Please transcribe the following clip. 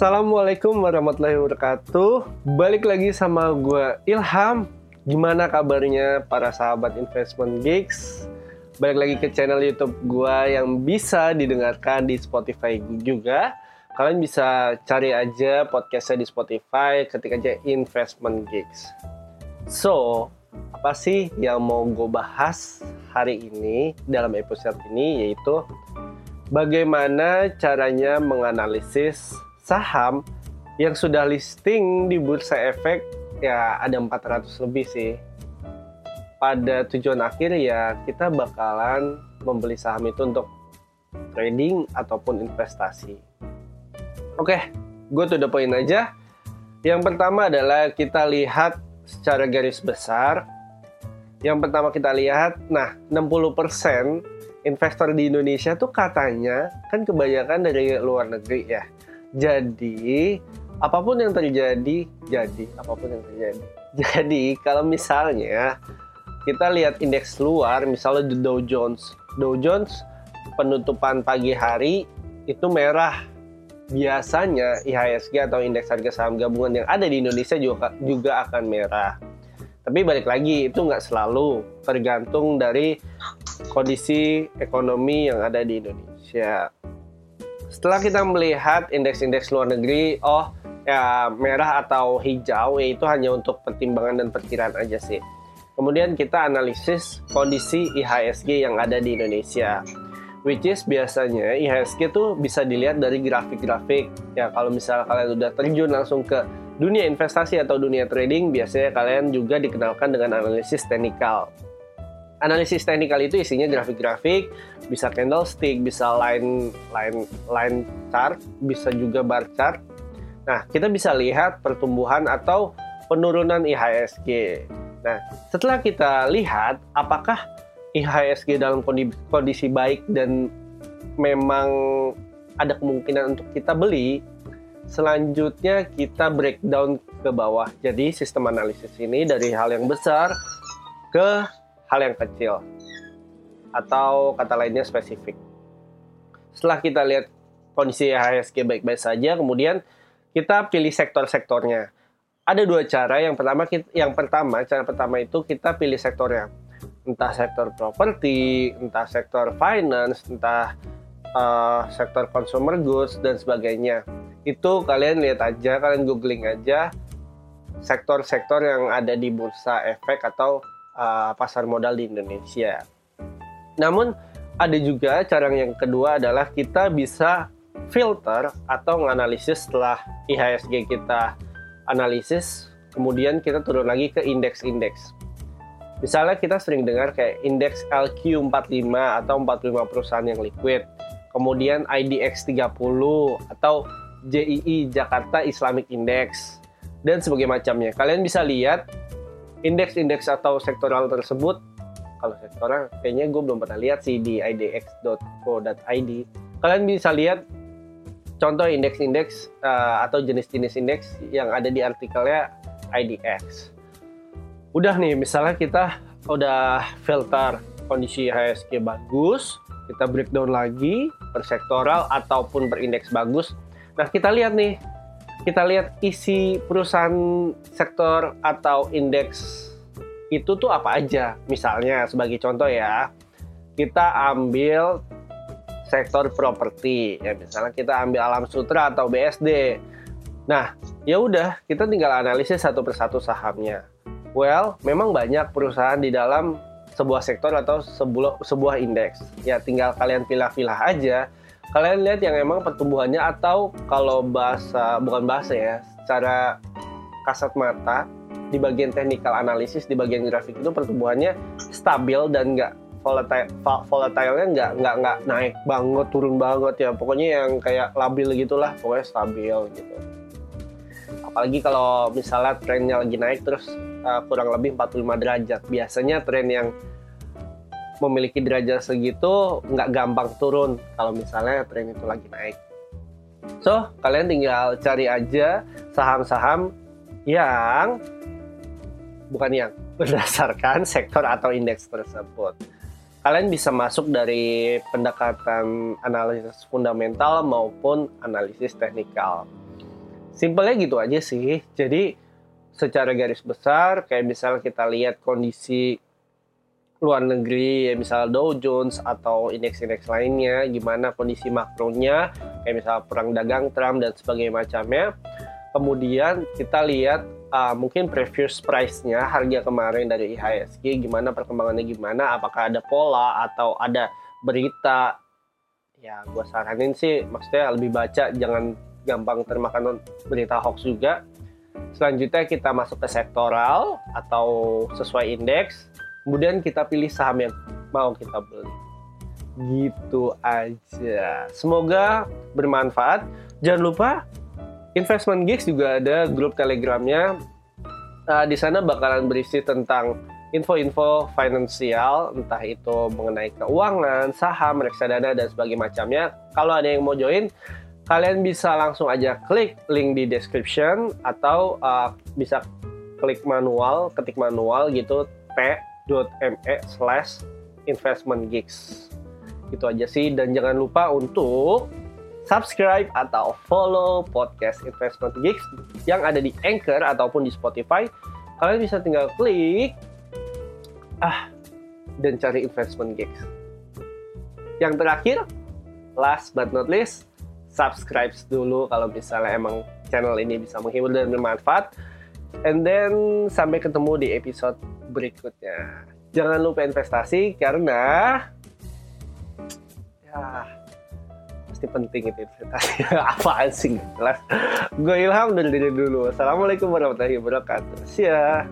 Assalamualaikum warahmatullahi wabarakatuh. Balik lagi sama gue Ilham. Gimana kabarnya para sahabat investment gigs? Balik lagi ke channel YouTube gue yang bisa didengarkan di Spotify juga. Kalian bisa cari aja podcastnya di Spotify ketik aja investment gigs. So, apa sih yang mau gue bahas hari ini dalam episode ini yaitu bagaimana caranya menganalisis saham yang sudah listing di Bursa Efek ya ada 400 lebih sih. Pada tujuan akhir ya kita bakalan membeli saham itu untuk trading ataupun investasi. Oke, gue tuh udah poin aja. Yang pertama adalah kita lihat secara garis besar. Yang pertama kita lihat, nah 60% investor di Indonesia tuh katanya kan kebanyakan dari luar negeri ya jadi apa pun yang terjadi, jadi apa pun yang terjadi. Jadi kalau misalnya kita lihat indeks luar, misalnya Dow Jones, Dow Jones penutupan pagi hari itu merah. Biasanya IHSG atau indeks harga saham gabungan yang ada di Indonesia juga juga akan merah. Tapi balik lagi itu nggak selalu tergantung dari kondisi ekonomi yang ada di Indonesia. Setelah kita melihat indeks-indeks luar negeri, oh ya merah atau hijau yaitu hanya untuk pertimbangan dan perkiraan aja sih. Kemudian kita analisis kondisi IHSG yang ada di Indonesia. Which is biasanya IHSG tuh bisa dilihat dari grafik-grafik. Ya kalau misalnya kalian udah terjun langsung ke dunia investasi atau dunia trading, biasanya kalian juga dikenalkan dengan analisis teknikal analisis teknikal itu isinya grafik-grafik, bisa candlestick, bisa line line line chart, bisa juga bar chart. Nah, kita bisa lihat pertumbuhan atau penurunan IHSG. Nah, setelah kita lihat apakah IHSG dalam kondisi baik dan memang ada kemungkinan untuk kita beli, selanjutnya kita breakdown ke bawah. Jadi sistem analisis ini dari hal yang besar ke hal yang kecil atau kata lainnya spesifik. Setelah kita lihat kondisi IHSG baik-baik saja, kemudian kita pilih sektor-sektornya. Ada dua cara. Yang pertama, yang pertama cara pertama itu kita pilih sektornya, entah sektor properti, entah sektor finance, entah uh, sektor consumer goods dan sebagainya. Itu kalian lihat aja, kalian googling aja sektor-sektor yang ada di bursa efek atau uh, pasar modal di Indonesia. Namun ada juga cara yang kedua adalah kita bisa filter atau menganalisis setelah IHSG kita analisis, kemudian kita turun lagi ke indeks-indeks. Misalnya kita sering dengar kayak indeks LQ45 atau 45 perusahaan yang liquid, kemudian IDX 30 atau JII Jakarta Islamic Index dan sebagainya macamnya. Kalian bisa lihat indeks-indeks atau sektoral tersebut kalau sektoral kayaknya gue belum pernah lihat sih di idx.co.id kalian bisa lihat contoh indeks-indeks uh, atau jenis-jenis indeks yang ada di artikelnya IDX udah nih misalnya kita udah filter kondisi HSG bagus kita breakdown lagi per sektoral ataupun per indeks bagus. Nah kita lihat nih kita lihat isi perusahaan sektor atau indeks itu tuh apa aja. Misalnya sebagai contoh ya, kita ambil sektor properti ya misalnya kita ambil Alam Sutra atau BSD. Nah, ya udah kita tinggal analisis satu persatu sahamnya. Well, memang banyak perusahaan di dalam sebuah sektor atau sebuah sebuah indeks. Ya tinggal kalian pilih-pilih aja kalian lihat yang emang pertumbuhannya atau kalau bahasa bukan bahasa ya secara kasat mata di bagian technical analisis di bagian grafik itu pertumbuhannya stabil dan nggak volatile volatile-nya nggak nggak nggak naik banget turun banget ya. Pokoknya yang kayak labil gitulah pokoknya stabil gitu. Apalagi kalau misalnya trennya lagi naik terus uh, kurang lebih 45 derajat. Biasanya tren yang memiliki derajat segitu nggak gampang turun kalau misalnya tren itu lagi naik. So, kalian tinggal cari aja saham-saham yang bukan yang berdasarkan sektor atau indeks tersebut. Kalian bisa masuk dari pendekatan analisis fundamental maupun analisis teknikal. simpelnya gitu aja sih jadi secara garis besar kayak misal kita lihat kondisi luar negeri ya misal Dow Jones atau indeks-indeks lainnya gimana kondisi makronya kayak misal perang dagang Trump dan sebagainya macamnya. Kemudian kita lihat uh, mungkin previous price-nya harga kemarin dari IHSG gimana perkembangannya gimana apakah ada pola atau ada berita? Ya gue saranin sih maksudnya lebih baca jangan gampang termakan berita hoax juga. Selanjutnya kita masuk ke sektoral atau sesuai indeks kemudian kita pilih saham yang mau kita beli. Gitu aja. Semoga bermanfaat. Jangan lupa investment gigs juga ada grup telegramnya. Uh, di sana bakalan berisi tentang info-info finansial, entah itu mengenai keuangan, saham, reksadana, dan sebagainya macamnya. Kalau ada yang mau join, kalian bisa langsung aja klik link di description atau uh, bisa klik manual, ketik manual gitu t.me slash investment gigs. Itu aja sih, dan jangan lupa untuk subscribe atau follow podcast Investment Gigs yang ada di Anchor ataupun di Spotify. Kalian bisa tinggal klik ah dan cari investment gigs. Yang terakhir, last but not least, subscribe dulu kalau misalnya emang channel ini bisa menghibur dan bermanfaat. And then sampai ketemu di episode berikutnya. Jangan lupa investasi karena ya pasti penting itu investasi. Apaan sih? Gue Ilham dari dulu. Assalamualaikum warahmatullahi wabarakatuh. Ya.